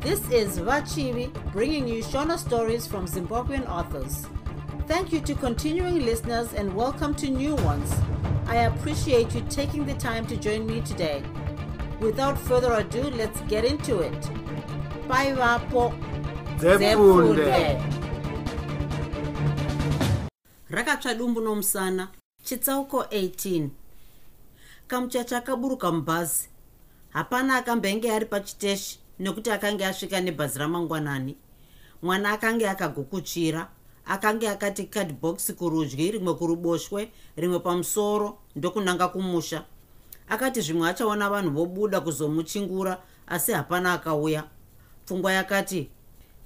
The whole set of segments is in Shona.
This is Vachivi bringing you Shona stories from Zimbabwean authors. Thank you to continuing listeners and welcome to new ones. I appreciate you taking the time to join me today. Without further ado, let's get into it. Bye, Vapo. rakatsva dumbu nomusana chitsauko 18 kamuchacha akaburuka mubhazi hapana akambenge ari pachiteshi nekuti akange asvika nebhazi ramangwanani. Mwana akange akagokutsvira akange akati kadhibhokisi kurudyi rimwe kuruboshwe rimwe pamusoro ndokunanga kumusha. Akati zvimwe achaona vanhu vobuda kuzomuchingura asi hapana akauya. Pfungwa yakati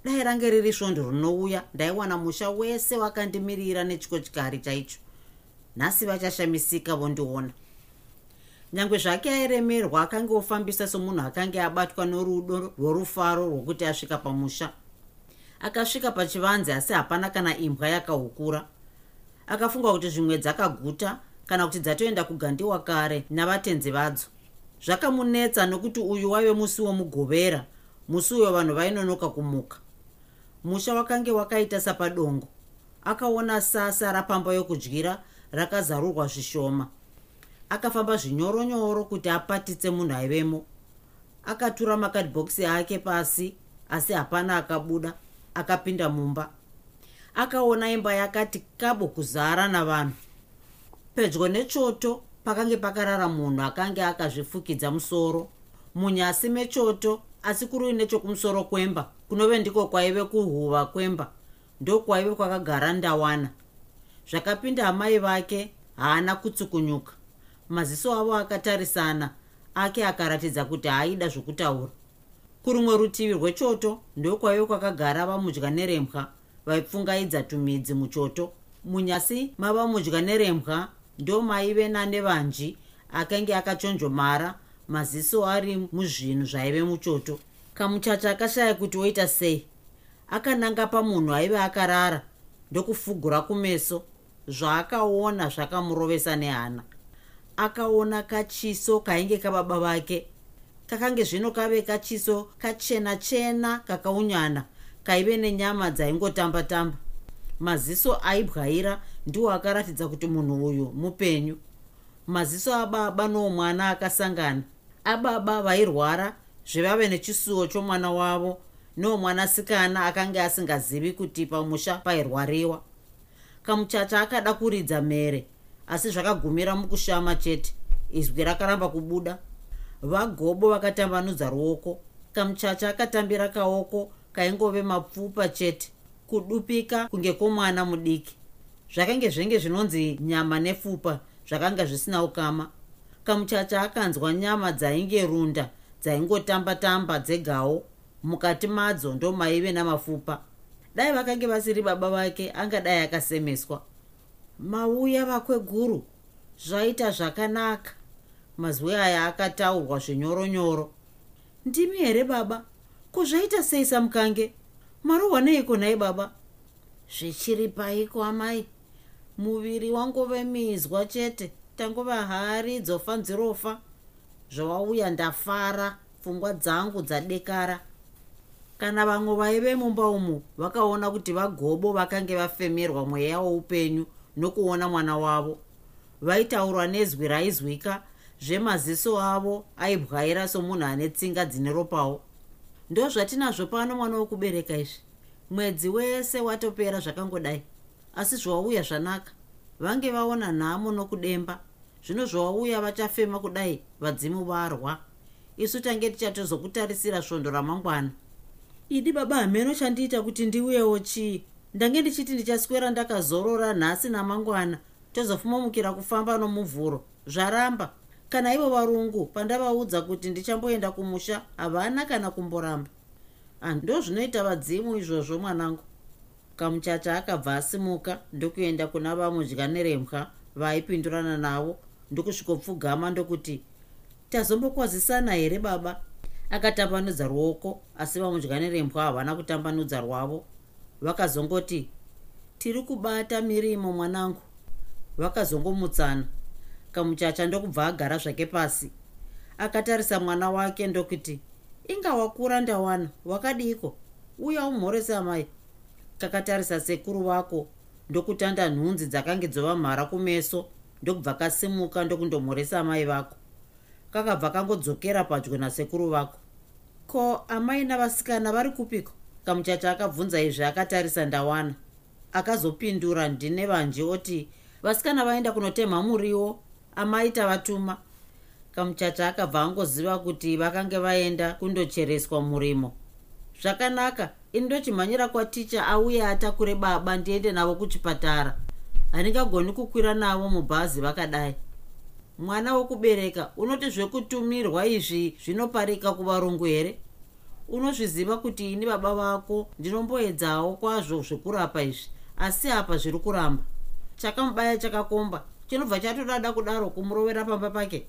dai range riri svondo rinouya ndaiwana musha wese wakandimirira nechikotyari chaicho. Nhasi vachashamisika vondiona nyange zvake airemerwa akange ofambisa somunhu akange abatwa norudo rworufaro rwokuti asvika pamusha. Akasvika pachivanze asi hapana kana imbwa yakahukura akafunga kuti zvimwe dzakaguta kana kuti dzatoenda kugandiwa kare navatenzi vadzo. Zvakamunetsa nokuti uyu waive musi womugovera musi uyo vanhu vainonoka kumuka. Musha wakange wakaita sapadongo. Akaona sasa rapamba yokudyira rakazarurwa zvishoma akafamba zvinyoronyoro kuti apatitse munhu aivemo. Akatura makadhibhokisi ake pasi asi hapana akabuda akapinda mumba. Akaona imba yakati kabo kuzara navanhu. Pedyo nechoto pakange pakarara munhu akange akazvifukidza musoro. Munyasi mechoto asi kuri nechokumusoro kwemba kunove ndiko kwaive kuhuva kwemba ndokwaive kwakagara ndawana. Zvakapinda amai vake haana kutsukunyuka maziso avo akatarisana ake akaratidza kuti haaida zvokutaura. Kurumwe rutivi rwechoto ndokwaive kwakagara vamudya nerembwa vaipfungaidza tumidzi muchoto. Munyasi mavamudya nerembwa ndo maive nane vanji akanga akachonjomara maziso ari muzvinhu zvaive muchoto. Kamuchacha akashaya kuti oita sei? Akananga pamunhu aive akarara ndokufugura kumeso zvaakaona zvakamurovesa nehana akaona kachiso kainge kababa vake. Kakange zvino kave kachiso kachena chena kakaunyana kaive nenyama dzaingotamba-tamba. Maziso aibwaira ndiwo akaratidza kuti munhu uyu mupenyu. Maziso ababa noomwana akasangana. Ababa vairwara zvevave nechisuwo chomwana wavo neomwanasikana akanga asingazivi kuti pamusha pairwariwa. Kamuchacha akada kuridza mhere asi zvakagumira mukushama chete. Izwi rakaramba kubuda. Vagobo vakatambanudza ruoko. Kamuchacha akatambira kaoko kaingove mapfupa chete. Kudupika kunge kwomwana mudiki. Zvakange zvenge zvinonzi nyama nepfupa zvakanga zvisina ukama. Kamuchacha akanzwa nyama dzainge runda dzaingotamba-tamba dzegawo mukati madzo ndo maive namapfupa. Dai vakange vasiri baba vake angadai akasemeswa mauya vakweguru zvaita zvakanaka. Mazwi aya akataurwa zvinyoronyoro. Ndimi here baba? Ko zvaita sei samukange? Marohwa neiko nhai baba? Zvichiri paiko amai. Muviri wangove mizwa chete. Tangova hari dzofa nzirofa zvawauya ndafara pfungwa dzangu dzadekara. Kana vamwe vaive mumba umu vakaona kuti vagobo vakange vafemerwa mweya woupenyu nokuona mwana wavo. Vaitaurwa nezwi raizwika zvemaziso avo aibwaira somunhu ane tsinga dzine ropawo. Ndo zvatinazvo pano mwana wokubereka izvi. Mwedzi wese watopera zvakangodai. Asi zvawauya zvanaka. Vange vaona nhamo nokudemba. Zvino zvawauya vachafema kudai vadzimu varwa. Isu tange tichatozokutarisira svondo ramangwana. Idi baba hameno chandiita kuti ndiuyewo chii ndange ndichiti ndichaswera ndakazorora nhasi namangwana tozofumamukira kufamba nomuvhuro. Zvaramba. Kana ivo varungu pandavaudza kuti ndichamboenda kumusha havana kana kumboramba. Ando zvinoita vadzimu izvozvo mwanangu. Kamuchacha akabva asimuka ndokuenda kuna vamudya nerembwa vaaipindurana navo ndokusvikopfugama ndokuti tazombokwazisana here baba? Akatambanudza ruoko asi vamudya nerembwa havana kutambanudza rwavo vakazongoti tiri kubata mirimo mwanangu. Vakazongomutsana. Kamuchacha ndokubva agara zvake pasi. Akatarisa mwana wake ndokuti inga wakura ndawana wakadiko? Uya umhorese amai kakatarisa sekuru vako ndokutanda nhunzi dzakange dzova mhara kumeso ndokubva kasimuka ndokundomhoresa amai vako. Kakabva kangodzokera padyo nasekuru vako. Ko amai navasikana vari kupiko kamuchacha akabvunza izvi akatarisa ndawana. Akazopindura ndine vanji oti vasikana vaenda kunotemha muriwo. Amai tavatuma kamuchacha akabva angoziva kuti vakange vaenda kundochereswa murimo. Zvakanaka ini ndochimhanyira kwaticha auye atakure baba ndiende navo kuchipatara. Handingagoni kukwira navo mubhazi vakadai. Mwana wokubereka unoti zvekutumirwa izvi zvinoparika kuvarungu here unozviziva kuti ini baba vako ndinomboedzawo kwazvo zvekurapa izvi asi apa zviri kuramba. Chakamubaya chakakomba chinobva chatodada kudaro kumurovera pamba pake.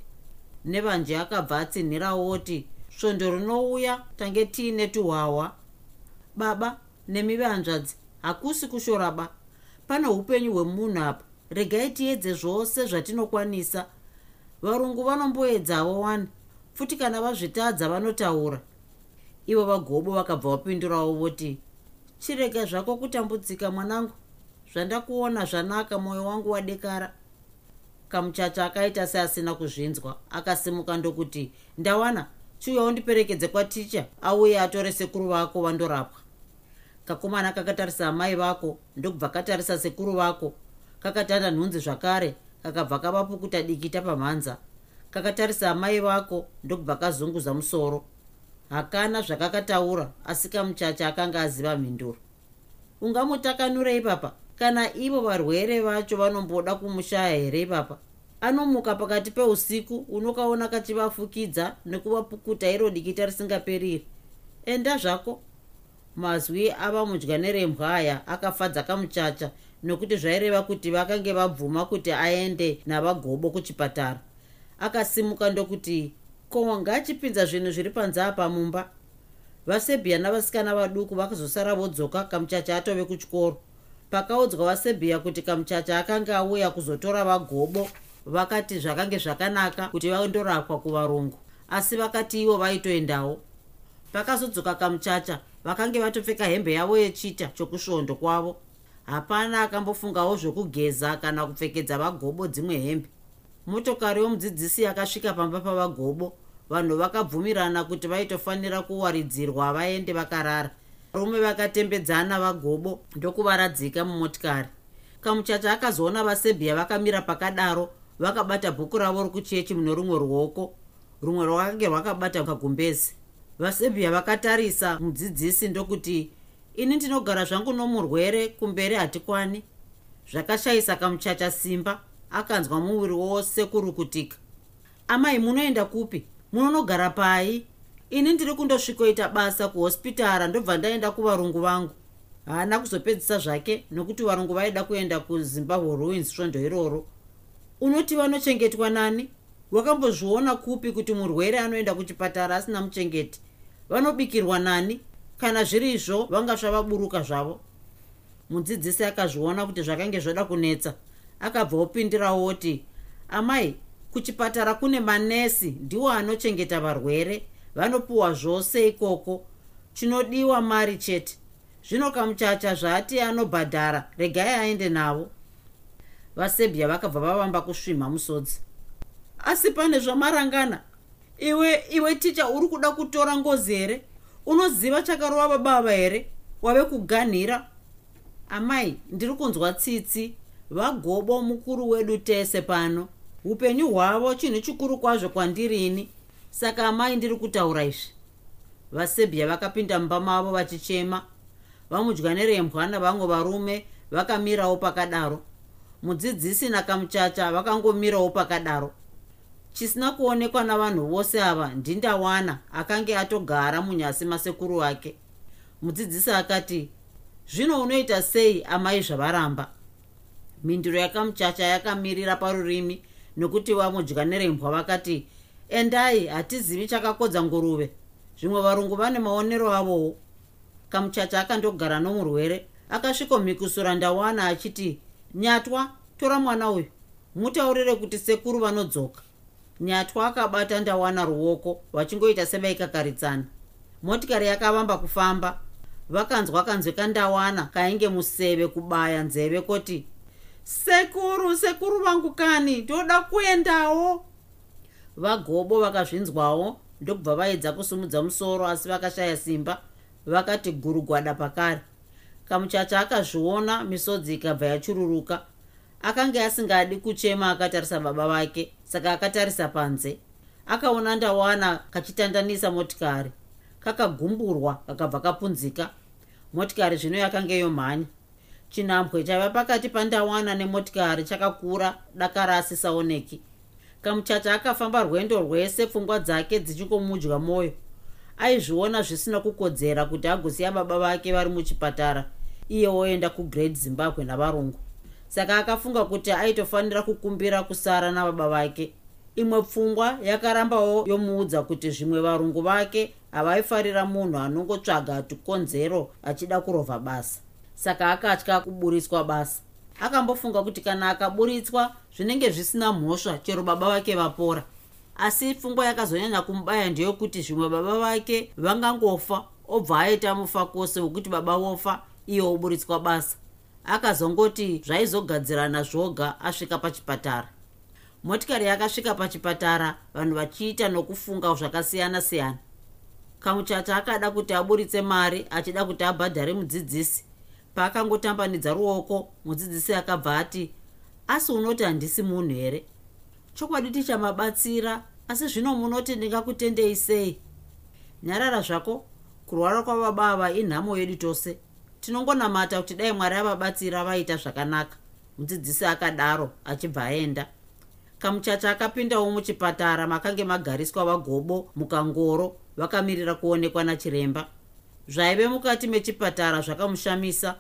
Nevanje akabva atsinhirawo oti svondo rinouya tange tiine tuhwahwa baba nemi vanzvadzi hakusi kushoraba pane upenyu hwemunhu apa regai tiedze zvose zvatinokwanisa. Varungu vanomboedzawo wani futi kana vazvitadza vanotaura ivo vagobo vakabva vapindurawo voti chirega zvako kutambudzika mwanangu. Zvandakuona zvanaka mwoyo wangu wadekara. Kamuchacha akaita seasina kuzvinzwa akasimuka ndokuti ndawana chiuyawo ndiperekedze kwaticha auye atore sekuru vako vandorapwa. Kakomana kakatarisa amai vako ndokubva katarisa sekuru vako. Kakatanda nhunzi zvakare kakabva kavapukuta dikita pamhanza. Kakatarisa amai vako ndokubva kazunguza musoro hakana zvakakataura asi kamuchacha akanga aziva mhinduro. Ungamutakanurei papa? Kana ivo varwere vacho vanomboda kumushaya here ipapa anomuka pakati peusiku unokaona kachivafukidza nekuvapukuta iro dikita risingaperiri enda zvako. Mazwi ava mudya nerembwa aya akafadza kamuchacha nokuti zvaireva kuti vakange vabvuma kuti aende navagobo kuchipatara. Akasimuka ndokuti ko ngachipinza zvinhu zviri panze apa mumba. Vasebhiya navasikana vaduku vakazosara vodzoka kamuchacha atove kuchikoro. Pakaudzwa vasebhiya kuti kamuchacha akanga auya kuzotora vagobo vakati zvakange zvakanaka kuti vandorapwa kuvarungu. Asi vakati ivo vaitoendawo. Pakazodzoka kamuchacha vakange vatopfeka hembe yavo yechita chokusvondo kwavo. Hapana akambofungawo zvokugeza kana kupfekedza vagobo dzimwe hembe motokari yomudzidzisi yakasvika pamba pavagobo. Vanhu vakabvumirana kuti vaitofanira kuwaridzirwa vaende vakarara. Varume vakatembedzana vagobo ndokuvaradzika mumotikari. Kamuchacha akazoona vasebhiya vakamira pakadaro vakabata bhuku ravo rokuchechi mune rumwe ruoko rumwe rwakange rwakabata kagumbezi. Vasebhiya vakatarisa mudzidzisi ndokuti ini ndinogara zvangu nomurwere kumberi hatikwani zvakashayisa kamuchacha simba akanzwa muviri wose kurukutika. Amai munoenda kupi? Munonogara pai? Ini ndiri kundosvikoita basa kuhospitara ndobva ndaenda kuvarungu vangu. Haana kuzopedzisa zvake nokuti varungu vaida kuenda kuzimbabwe ruins svondo iroro. Unoti vanochengetwa nani? Wakambozviona kupi kuti murwere anoenda kuchipatara asina muchengeti? Vanobikirwa nani? Kana zviri izvo vanga zvavaburuka zvavo. Mudzidzisi akazviona kuti zvakange zvoda kunetsa akabva opindirawo oti amai kuchipatara kune manesi ndiwo anochengeta varwere vanopiwa zvose ikoko. Chinodiwa mari chete. Zvino kamuchacha zvati anobhadhara regai aende navo vasebhiya vakabva vavamba kusvimha musodzi. Asi pane zvamarangana. Iwe iwe ticha uri kuda kutora ngozi here? Unoziva chakarova babava here? Wave kuganhira? Amai ndiri kunzwa tsitsi vagobo mukuru wedu tese pano. Upenyu hwavo chinhu chikuru kwazvo kwandirini. Saka amai ndiri kutaura izvi. Vasebhiya vakapinda mumba mavo vachichema. Vamudya nerembwa navamwe varume vakamirawo pakadaro. Mudzidzisi nakamuchacha vakangomirawo pakadaro. Chisina kuonekwa navanhu vose ava ndindawana akange atogara munyasi masekuru ake. Mudzidzisi akati zvino unoita sei amai zvavaramba mhinduro yakamuchacha yakamirira parurimi nokuti vamudya nerembwa vakati endai hatizivi chakakodza nguruve. Zvimwe varungu vane maonero avowo. Kamuchacha akandogara nomurwere akasvikomhikusura ndawana achiti nyatwa tora mwana uyu mutaurire kuti sekuru vanodzoka. Nyatwa akabata ndawana ruoko vachingoita sevaikakaritsana motikari yakavamba kufamba. Vakanzwa kanzwi kandawana kainge museve kubaya nzeve kuti sekuru sekuru vangu kani ndoda kuendawo. Vagobo vakazvinzwawo ndokubva vaedza kusumudza musoro asi vakashaya simba vakati gurugwada pakare. Kamuchacha akazviona misodzi ikabva yachururuka. Akanga asingadi kuchema akatarisa baba vake saka akatarisa panze. Akaona ndawana kachitandanisa motikari. Kakagumburwa kakabva kapunzika. Motikari zvino yakanga yomhanya chinhambwe chaiva pakati pandawana nemotikari chakakura dakara asisaoneki kamuchacha akafamba rwendo rwese pfungwa dzake dzichingomudya mwoyo aizviona zvisina kukodzera kuti agosiya baba vake vari muchipatara iye oenda kugreat zimbabwe navarungu. Saka akafunga kuti aitofanira kukumbira kusara nababa vake. Imwe pfungwa yakarambawo yomuudza kuti zvimwe varungu vake havaifarira munhu anongotsvaga tikonzero achida kurovha basa saka akatya kuburitswa basa akambofunga kuti kana akaburitswa zvinenge zvisina mhosva chero baba vake vapora. Asi pfungwa yakazonyanya kumubaya ndeyokuti zvimwe baba vake vangangofa obva aita mufa kwose wekuti baba vofa iye oburitswa basa akazongoti zvaizogadzirana zvoga asvika pachipatara. Motikari yakasvika pachipatara vanhu vachiita nokufunga zvakasiyana siyana kamuchacha akada kuti aburitse mari achida kuti abhadhare mudzidzisi paakangotambanidza ruoko mudzidzisi akabva ati asi unoti handisi munhu here? Chokwadi tichamabatsira asi zvino munoti ndingakutendei sei? Nyarara zvako kurwara kwababa ava inhamo yedu tose. Tinongonamata kuti dai mwari avabatsira vaita zvakanaka mudzidzisi akadaro achibva aenda. Kamuchacha akapindawo muchipatara makange magariswa vagobo mukangoro vakamirira kuonekwa nachiremba. Zvaive mukati mechipatara zvakamushamisa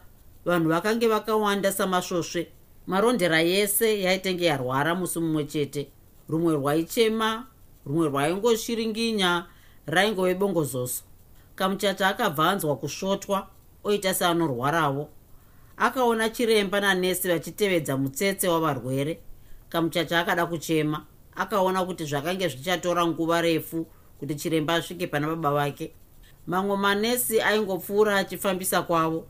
vanhu vakange vakawanda samasvosve marondera yese yaitenge yarwara musi mumwe chete. Rumwe rwaichema rumwe rwaingoshiringinya raingove bongozoso kamuchacha akabva anzwa kusvotwa oita seanorwarawo. Akaona chiremba nanesi vachitevedza mutsetse wavarwere. Kamuchacha akada kuchema akaona kuti zvakange zvichatora nguva refu kuti chiremba asvike pana baba vake. Mamwe manesi aingopfuura achifambisa kwavo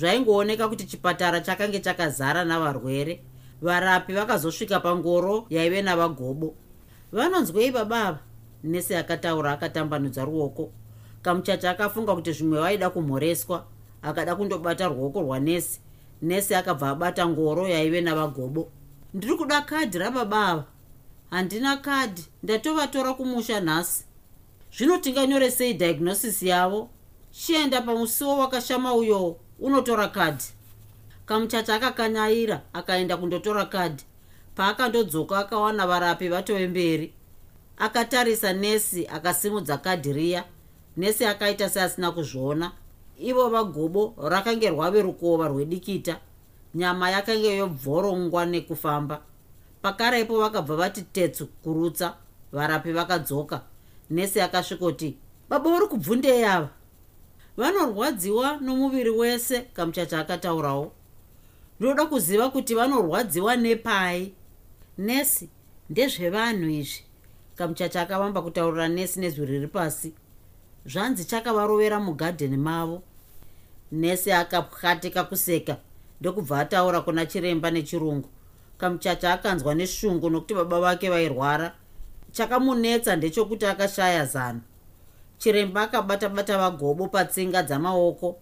zvaingooneka kuti chipatara chakange chakazara navarwere. Varapi vakazosvika pangoro yaive navagobo. Vanonzwei babava nesi akataura akatambanudza ruoko. Kamuchacha akafunga kuti zvimwe vaida kumhoreswa akada kundobata ruoko rwanesi nesi. Akabva abata ngoro yaive navagobo. Ndiri kuda kadhi rababava handina kadhi ndatovatora kumusha nhasi. Zvino tinganyoresei diagnosis yavo. Chienda pamusiwo wakashama uyo unotora kadhi kamuchacha akakanyaira akaenda kundotora kadhi paakandodzoka akawana varapi vatove mberi. Akatarisa nesi akasimudza kadhi riya. Nesi akaita seasina kuzviona. Ivo vagobo rakange rwave rukova rwedikita. Nyama yakange yobvorongwa nekufamba. Pakarepo vakabva vati tetsu kurutsa. Varapi vakadzoka. Nesi akasvikoti baba uri kubvundei ava vanorwadziwa nomuviri wese kamuchacha akataurawo. Ndoda kuziva kuti vanorwadziwa nepai. Nesi ndezvevanhu izvi. Kamuchacha akavamba kutaurira nesi nezwi riri pasi. Zvanzi chakavarovera mugadheni mavo. Nesi akapwatika kuseka ndokubva ataura kuna chiremba nechirungu. Kamuchacha akanzwa neshungu nokuti baba vake vairwara. Chakamunetsa ndechokuti akashaya zano chiremba akabata bata vagobo patsinga dzamaoko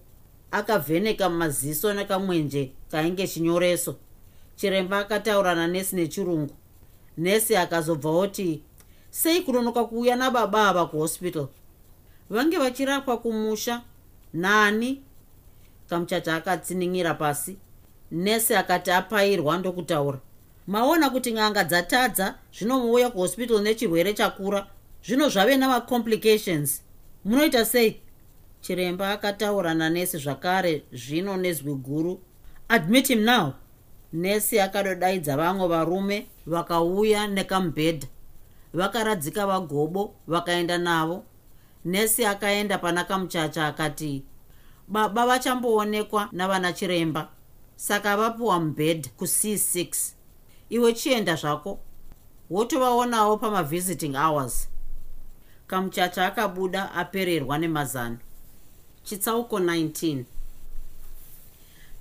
akavheneka maziso nekamwenje kainge chinyoreso. Chiremba akataura nanesi nechirungu. Nesi akazobva oti sei kunonoka kuuya nababa ava kuhospital? Vange vachirapwa kumusha? Nani? Kamuchacha akatsiningira pasi. Nesi akati apairwa ndokutaura maona kuti n'anga dzatadza zvino muuya kuhospital nechirwere chakura. Zvino zvave namacomplications munoita sei? Chiremba akataura nanesi zvakare zvino nezwi guru. Admit him now. Nesi akadodaidza vamwe varume vakauya nekamubhedha vakaradzika vagobo vakaenda navo. Nesi akaenda pana kamuchacha akati baba vachamboonekwa navana chiremba. Saka vapiwa mubhedha kuc6 iwe chienda zvako. Wotovaonawo pamavisiting hours kamuchacha akabuda apererwa nemazano. Chitsauko 19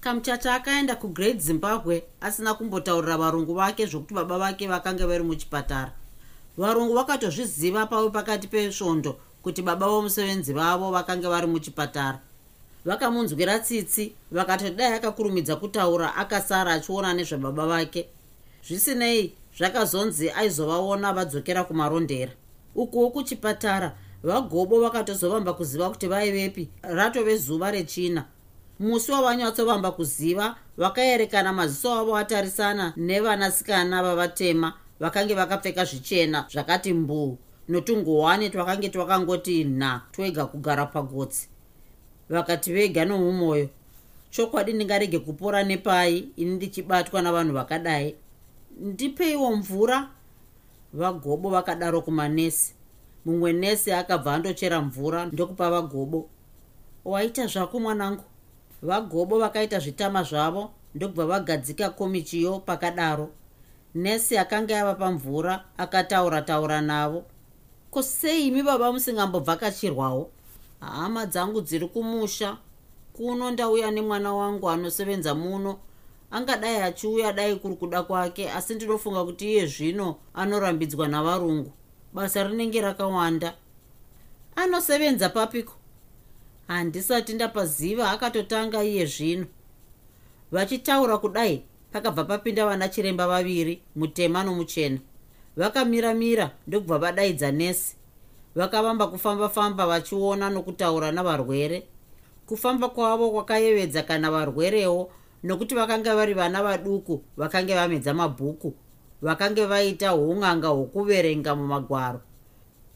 kamuchacha akaenda kugreat zimbabwe asina kumbotaurira varungu vake zvokuti baba vake vakanga vari muchipatara. Varungu vakatozviziva pavo pakati pesvondo kuti baba vomusevenzi vavo vakanga vari muchipatara. Vakamunzwira tsitsi vakatodai akakurumidza kutaura akasara achiona nezvebaba vake. Zvisinei zvakazonzi aizovaona vadzokera kumarondera ukuwo kuchipatara vagobo vakatozovamba kuziva kuti vaivepi ratove zuva rechina. Musi wavanyatsovamba kuziva vakaerekana maziso avo atarisana nevanasikana vavatema vakange vakapfeka zvichena zvakati mbuu. Notunguhwane twakange twakangoti nha twega kugara pagotsi. Vakati vega nomumwoyo chokwadi ndingarege kupora nepai ini ndichibatwa navanhu vakadai. Ndipeiwo mvura vagobo vakadaro kumanesi. Mumwe nesi akabva andochera mvura ndokupa vagobo. Waita zvako mwanangu? Vagobo vakaita zvitama zvavo ndokubva vagadzika komichiyo pakadaro. Nesi akanga yava pamvura akataura taura navo. Ko sei imi baba musingambovhakachirwawo? Hama dzangu dziri kumusha. Kuno ndauya nemwana wangu anosevenza muno angadai achiuya dai kuri kuda kwake asi ndinofunga kuti iye zvino anorambidzwa navarungu. Basa rinenge rakawanda. Anosevenza papiko? Handisati ndapaziva akatotanga iye zvino. Vachitaura kudai pakabva papinda vana chiremba vaviri mutema nomuchena. Vakamira-mira ndokubva vadaidza nesi. Vakavamba kufamba-famba vachiona nokutaura navarwere. Kufamba kwavo kwakayevedza kana varwerewo nokuti vakanga vari vana vaduku vakange vamedza mabhuku vakange vaita ung'anga hwokuverenga mumagwaro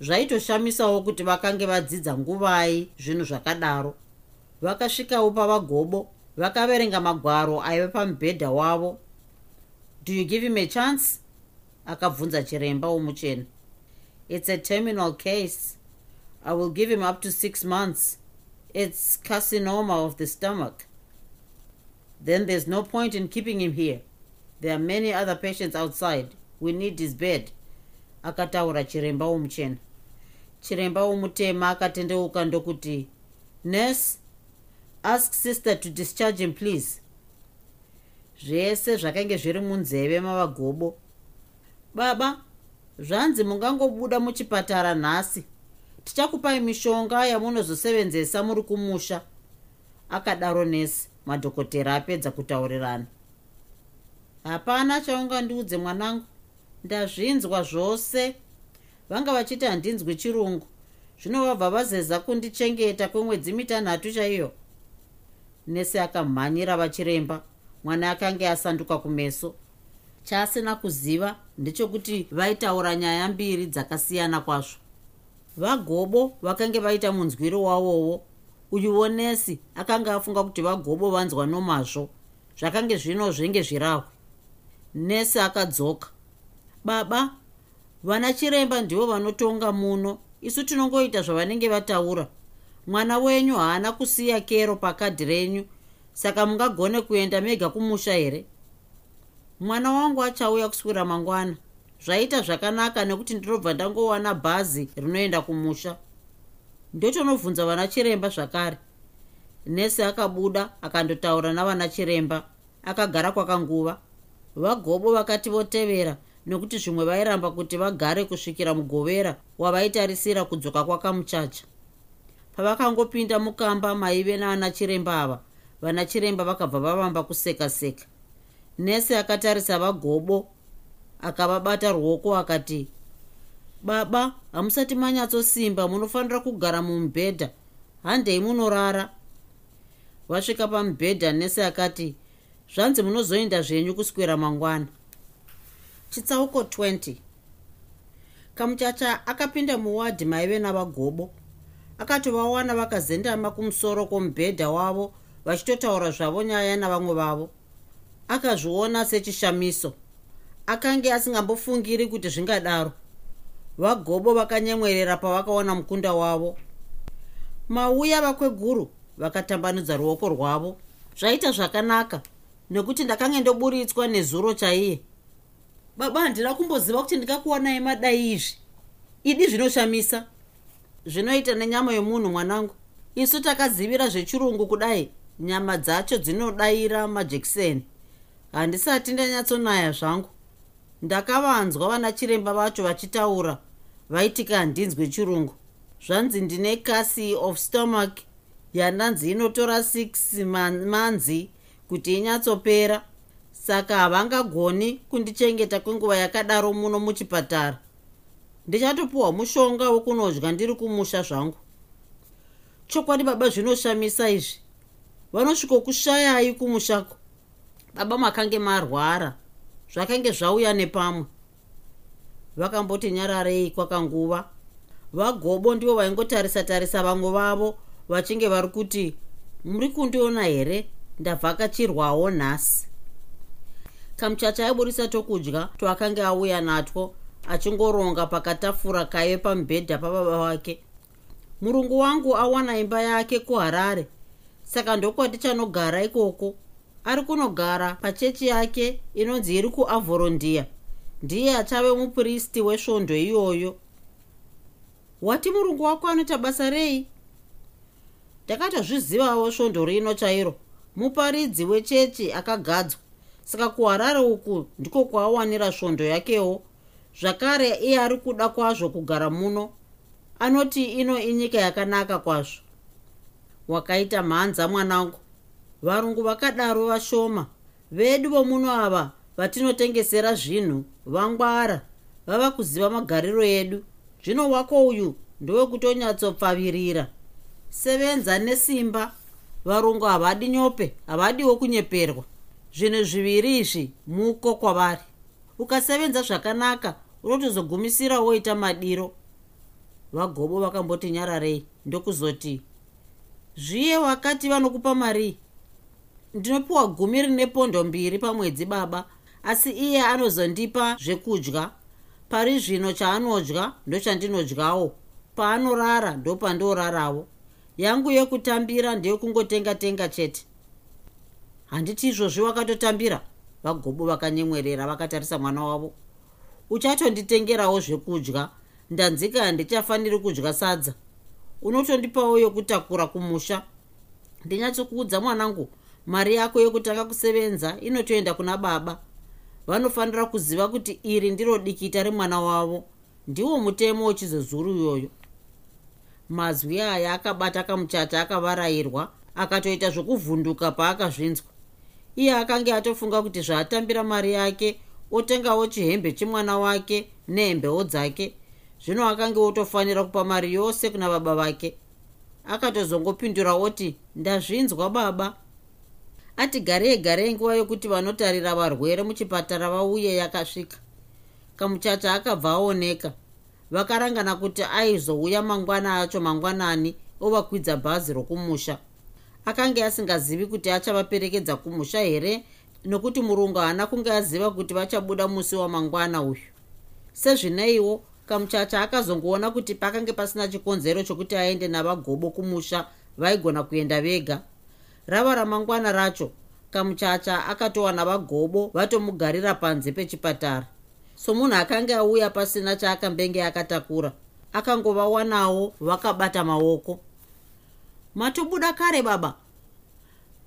zvaitoshamisawo kuti vakange vadzidza nguvai zvinhu zvakadaro. Vakasvikawo pavagobo vakaverenga magwaro aiva pamubhedha wavo. Do you give him a chance? Akabvunza chiremba womuchena. It's a terminal case. I will give him up to six months. It's carcinoma of the stomach then there's no point in keeping him here. There are many other patients outside. We need his bed. Akataura chiremba womuchena chiremba womutema akatendeuka ndokuti nurse ask sister to discharge him please. Zvese zvakange zviri munzeve mavagobo. Baba zvanzi mungangobuda muchipatara nhasi. Tichakupai mishonga yamunozosevenzesa muri kumusha akadaro nesi madhokotera apedza kutaurirana. Hapana chaungandiudze mwanangu. Ndazvinzwa zvose. Vanga vachiti handinzwi chirungu. Zvino vabva vazeza kundichengeta kwemwedzi mitanhatu chaiyo. Nesi akamhanyira vachiremba. Mwana akange asanduka kumeso. Chaasina kuziva ndechekuti vaitaura nyaya mbiri dzakasiyana kwazvo. Vagobo vakange vaita munzwiro wavowo uyuwo nesi akanga afunga kuti vagobo vanzwa nomazvo zvakange zvino zvenge zvirahwe nesi akadzoka. Baba vana chiremba ndivo vanotonga muno. Isu tinongoita zvavanenge vataura. Mwana wenyu haana kusiya kero pakadhi renyu saka mungagone kuenda mega kumusha here? Mwana wangu achauya kuswira mangwana. Zvaita zvakanaka nekuti ndinobva ndangowana bhazi rinoenda kumusha ndotonobvunza vana chiremba zvakare. Nesi akabuda akandotaura navana chiremba akagara kwakanguva. Vagobo vakati votevera nokuti zvimwe vairamba kuti vagare kusvikira mugovera wavaitarisira kudzoka kwakamuchacha. Pavakangopinda mukamba maive navana chiremba ava vana chiremba vakabva vavamba kuseka seka nesi akatarisa vagobo akavabata ruoko akati baba hamusati manyatsosimba munofanira kugara mumubhedha. Handei munorara. Vasvika pamubhedha nesi akati zvanzi munozoenda zvenyu kuswera mangwana. Chitsauko 20 kamuchacha akapinda muwadhi maive navagobo. Akatovawana vakazendama kumusoro kwomubhedha wavo vachitotaura zvavo nyaya navamwe vavo. Akazviona sechishamiso. Akange asingambofungiri kuti zvingadaro vagobo vakanyemwerera pavakaona mukunda wavo. Mauya vakweguru vakatambanudza ruoko rwavo. Zvaita zvakanaka nekuti ndakange ndoburitswa nezuro chaiye. Baba handina kumboziva kuti ndingakuwanai madai izvi. Idi zvinoshamisa? Zvinoita nenyama yomunhu mwanangu. Isu takazivira zvechirungu kudai. Nyama dzacho dzinodayira majekiseni. Handisati ndanyatsonaya zvangu. Ndakavanzwa vana chiremba vacho vachitaura vaitika handinzwi chirungu. Zvanzi ndine kasi of stomach yandanzi inotora 6 manzi kuti inyatsopera. Saka havangagoni kundichengeta kwenguva yakadaro muno muchipatara. Ndichatopiwa mushonga wekunodya ndiri kumusha zvangu. Chokwadi baba zvinoshamisa izvi. Vanosvikokushayai kumushako baba makange marwara. Zvakange zvauya nepamwe vakamboti nyararei kwakanguva. Vagobo ndivo vaingotarisa tarisa vamwe vavo vachinge vari kuti muri kundiona here? Ndavhakachirwawo nhasi. Kamuchacha aiburisa tokudya toakanga auya natwo achingoronga pakatafura kaive pamubhedha pababa vake murungu wangu awana imba yake kuharare saka ndokwati chanogara ikoko. Ari kunogara pachechi yake inonzi iri kuavorondia ndiye achave mupuristi wesvondo iyoyo. Wati murungu wako anoita basa rei? Ndakatozvizivawo svondo rino chairo. Muparidzi wechechi akagadzwa. Saka kuharare uku ndiko kwaawanira svondo yakewo. Zvakare iye ari kuda kwazvo kugara muno. Anoti ino inyika yakanaka kwazvo. Wakaita mhanza mwanangu. Varungu vakadaro vashoma. Vedu vomuno ava vatinotengesera zvinhu vangwara vava kuziva magariro edu. Zvino wako uyu ndowekutonyatsopfavirira sevenza nesimba varungu havadi nyope havadiwo kunyeperwa. Zvinhu zviviri izvi muko kwavari. Ukasevenza zvakanaka unotozogumisira woita madiro. Vagobo vakamboti nyararei ndokuzoti zviye wakati vanokupa mari? Ndinopiwa gumi rine pondo mbiri pamwedzi baba asi iye anozondipa zvekudya. Pari zvino chaanodya ndochandinodyawo paanorara ndopandorarawo yangu yekutambira ndeyokungotenga tenga chete. Handiti izvozvi wakatotambira? Vagobo vakanyemwerera vakatarisa mwana wavo. Uchatonditengerawo zvekudya. Ndanzika handichafaniri kudya sadza. Unotondipawo yokutakura kumusha. Ndinyatsokuudza mwanangu mari yako yokutanga kusevenza inotoenda kuna baba vanofanira kuziva kuti iri ndiro dikita remwana wavo ndiwo mutemo wechizozuru iyoyo. Mazwi aya akabata kamuchata akavarayirwa akatoita zvokuvhunduka paakazvinzwa. Iye akanga atofunga kuti zvaatambira mari yake otengawo chihembe chemwana wake nehembewo dzake zvino akange otofanira kupa mari yose kuna baba vake. Akatozongopindura oti ndazvinzwa baba ati garei garei nguva yokuti vanotarira varwere muchipatara vauye yakasvika. Kamuchacha akabva aoneka. Vakarangana kuti aizouya mangwana acho mangwanani ovakwidza bhazi rokumusha. Akanga asingazivi kuti achavaperekedza kumusha here nokuti murungu haana kunge aziva kuti vachabuda musi wamangwana uyu. Sezvineiwo kamuchacha akazongoona kuti pakange pasina chikonzero chokuti aende navagobo kumusha vaigona kuenda vega rava ramangwana racho kamuchacha akatowana vagobo vatomugarira panze pechipatara. Somunhu akanga auya pasina chaakambenge akatakura akangovawanawo vakabata maoko. Matobuda kare baba.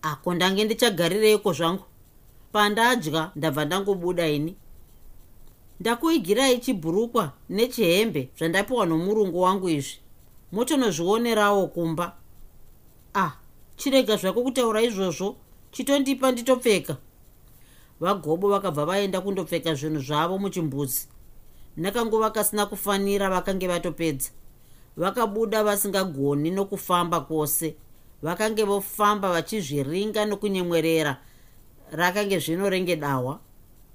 Ako ndange ndichagarireiko zvangu? Pandadya ndabva ndangobuda ini. Ndakuigirai chibhurukwa nechihembe zvandapiwa nomurungu wangu izvi. Motonozvionerawo kumba. Ah chirega zvako kutaura izvozvo chitondipa nditopfeka. Vagobo vakabva vaenda kundopfeka zvinhu zvavo muchimbuzi. Nakangova kasina kufanira vakange vatopedza. Vakabuda vasingagoni nokufamba kwose. Vakange vofamba vachizviringa nokunyemwerera rakange zvino renge dahwa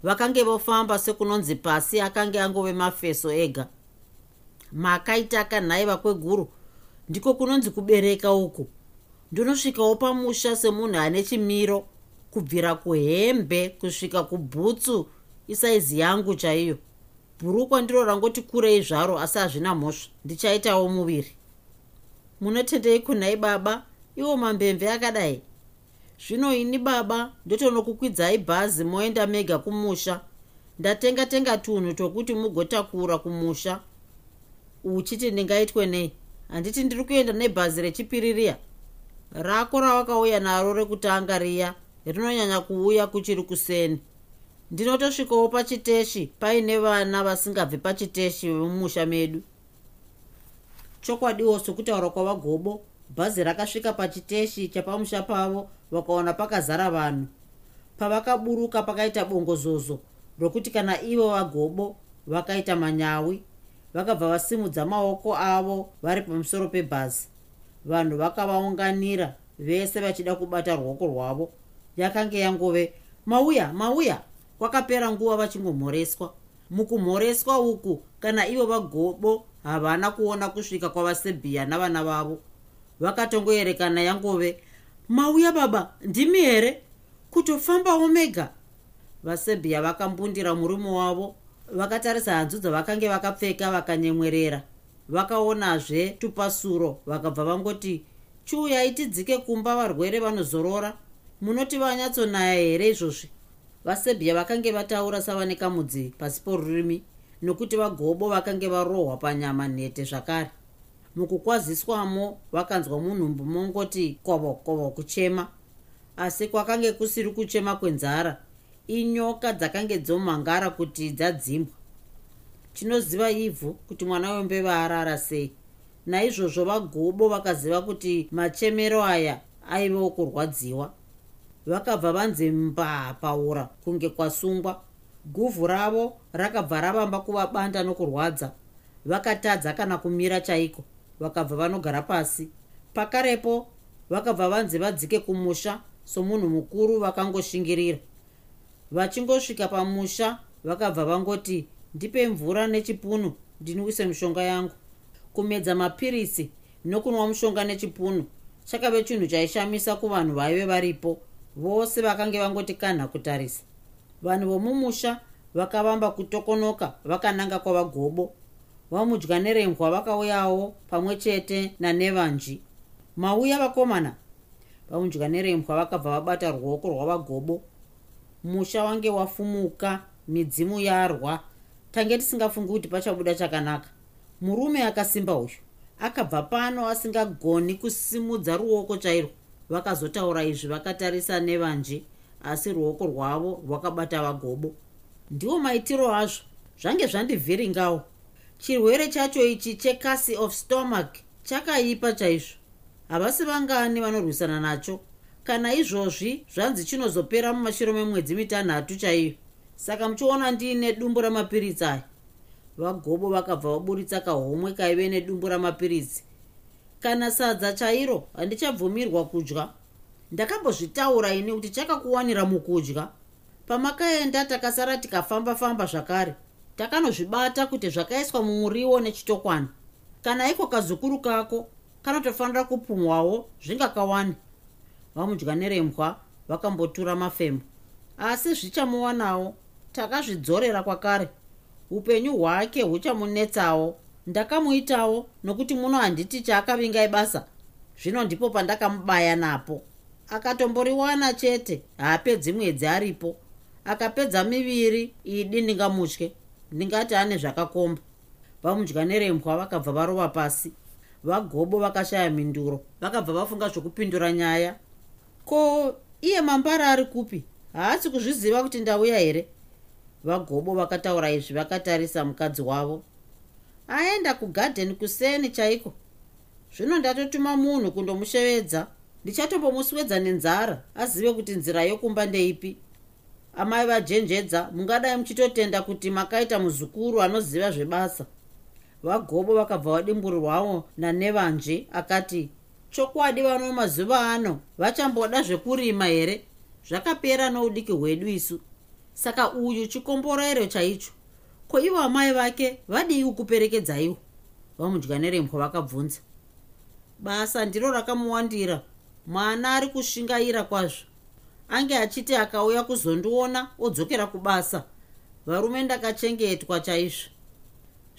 vakange vofamba sekunonzi pasi akange angove mafeso ega. Makaitaka nhaiva kweguru ndiko kunonzi kubereka uku ndinosvikawo pamusha semunhu ane chimiro kubvira kuhembe kusvika kubhutsu isaizi yangu chaiyo. Bhurukwa ndiro rangoti kurei zvaro asi hazvina mhosva. Ndichaitawo muviri. Munotendei kunhai baba? Iwo mambemve akadai. Zvino ini baba ndotonokukwidzai bhazi moenda mega kumusha. Ndatenga tenga tunhu tokuti mugotakura kumusha. Uchiti ndingaitwe nei? Handiti ndiri kuenda nebhazi rechipiri riya rako rawakauya naro rekutanga riya rinonyanya kuuya kuchiri kuseni. Ndinotosvikawo pachiteshi paine vana vasingabvi pachiteshi vemumusha medu. Chokwadiwo sokutaura kwavagobo bhazi rakasvika pachiteshi chapamusha pavo vakaona pakazara vanhu. Pavakaburuka pakaita bongozozo rokuti kana ivo vagobo vakaita manyawi vakabva vasimudza maoko avo vari pamusoro pebhazi vanhu vakavaunganira vese vachida kubata ruoko rwavo. Yakanga yangove mauya mauya! Kwakapera nguva vachingomhoreswa. Mukumhoreswa uku kana ivo vagobo havana kuona kusvika kwavasebhiya navana vavo. Vakatongoerekana yangove mauya baba ndimi here? Kutofambawo mega vasebhiya vakambundira murume wavo vakatarisa hanzu dzavakange vakapfeka vakanyemwerera vakaonazve tupasuro vakabva vangoti chiuyai tidzike kumba varwere vanozorora. Munoti vanyatsonaya here izvozvi? Vasebhiya vakange vataura savane kamudzi pasi porurimi nokuti vagobo vakange varohwa panyama nhete zvakare. Mukukwaziswamo vakanzwa munhumbu mongoti kovo kovo kuchema. Asi kwakange kusiri kuchema kwenzara inyoka dzakange dzomhangara kuti dzadzimbwa tinoziva ivhu kuti mwana wembeva arara sei. Naizvozvo vagobo vakaziva kuti machemero aya aivewo kurwadziwa vakabva vanze mbaa paura kunge kwasungwa. Guvhu ravo rakabva ravamba kuvabanda nokurwadza. Vakatadza kana kumira chaiko. Vakabva vanogara pasi. Pakarepo vakabva vanzi vadzike kumusha somunhu mukuru vakangoshingirira vachingosvika pamusha vakabva vangoti ndipe mvura nechipunu ndinwise mishonga yangu. Kumedza mapirisi nokunwa mushonga nechipunu. Chakave chinhu chaishamisa kuvanhu vaive varipo. Vose vakange vangoti kanha kutarisa. Vanhu vomumusha vakavamba kutokonoka vakananga kwavagobo vamudya nerembwa vakauyawo pamwe chete nanevanji. Mauya vakomana vamudya nerembwa vakabva vabata ruoko rwavagobo musha wange wafumuka midzimu yarwa tange tisingafungi kuti pachabuda chakanaka. Murume akasimba uyu akabva pano asingagoni kusimudza ruoko chairwo vakazotaura izvi vakatarisa nevanji asi ruoko rwavo rwakabata vagobo. Ndiwo maitiro azvo. Zvange zvandivhiringawo chirwere chacho ichi checasi of stomach chakaipa chaizvo. Havasi vangani vanorwisana nacho. Kana izvozvi zvanzi chinozopera mumashure memwedzi mitanhatu chaiyo saka muchiona ndiine dumbu ramapiritsi aya. Vagobo vakabva vaburitsa kahomwe kaive nedumbu ramapiritsi. Kana sadza chairo handichabvumirwa kudya. Ndakambozvitaura ini kuti chakakuwanira mukudya. Pamakaenda takasara tikafamba-famba zvakare. Takanozvibata kuti zvakaiswa mumuriwo nechitokwana kana iko kazukuru kako kanotofanira kupumwawo zvingakawani. Vamudya nerembwa vakambotura mafembo. Asi zvichamuwanawo takazvidzorera kwakare. Upenyu hwake huchamunetsawo. Ndakamuitawo nokuti muno handiti chaakavingai basa zvino ndipo pandakamubaya napo. Akatomboriwana chete haapedzi mwedzi aripo. Akapedza miviri idi ndingamutye. Ndingati ane zvakakomba. Vamudya nerembwa vakabva varova pasi. Vagobo vakashaya minduro vakabva vafunga zvokupindura nyaya. Ko iye mambara ari kupi? Haasi kuzviziva kuti ndauya here vagobo vakataura izvi vakatarisa mukadzi wavo. Aenda kugadheni kuseni chaiko? Zvino ndatotuma munhu kundomushevedza. Ndichatombomuswedza nenzara azive kuti nzira yokumba ndeipi. Amai vajenjedza mungadai muchitotenda kuti makaita muzukuru anoziva zvebasa. Vagobo vakabva vadimburirwawo nanevanji akati chokwadi vano mazuva ano vachamboda zvekurima here? Zvakapera noudiki hwedu isu saka uyu chikomborero chaicho ko ivo amai vake vadii kuperekedzaiwo vamudya nerembwa vakabvunza. Basa ndiro rakamuwandira. Mwana ari kushingaira kwazvo. Ange achiti akauya kuzondiona odzokera kubasa. Varume ndakachengetwa chaizvo.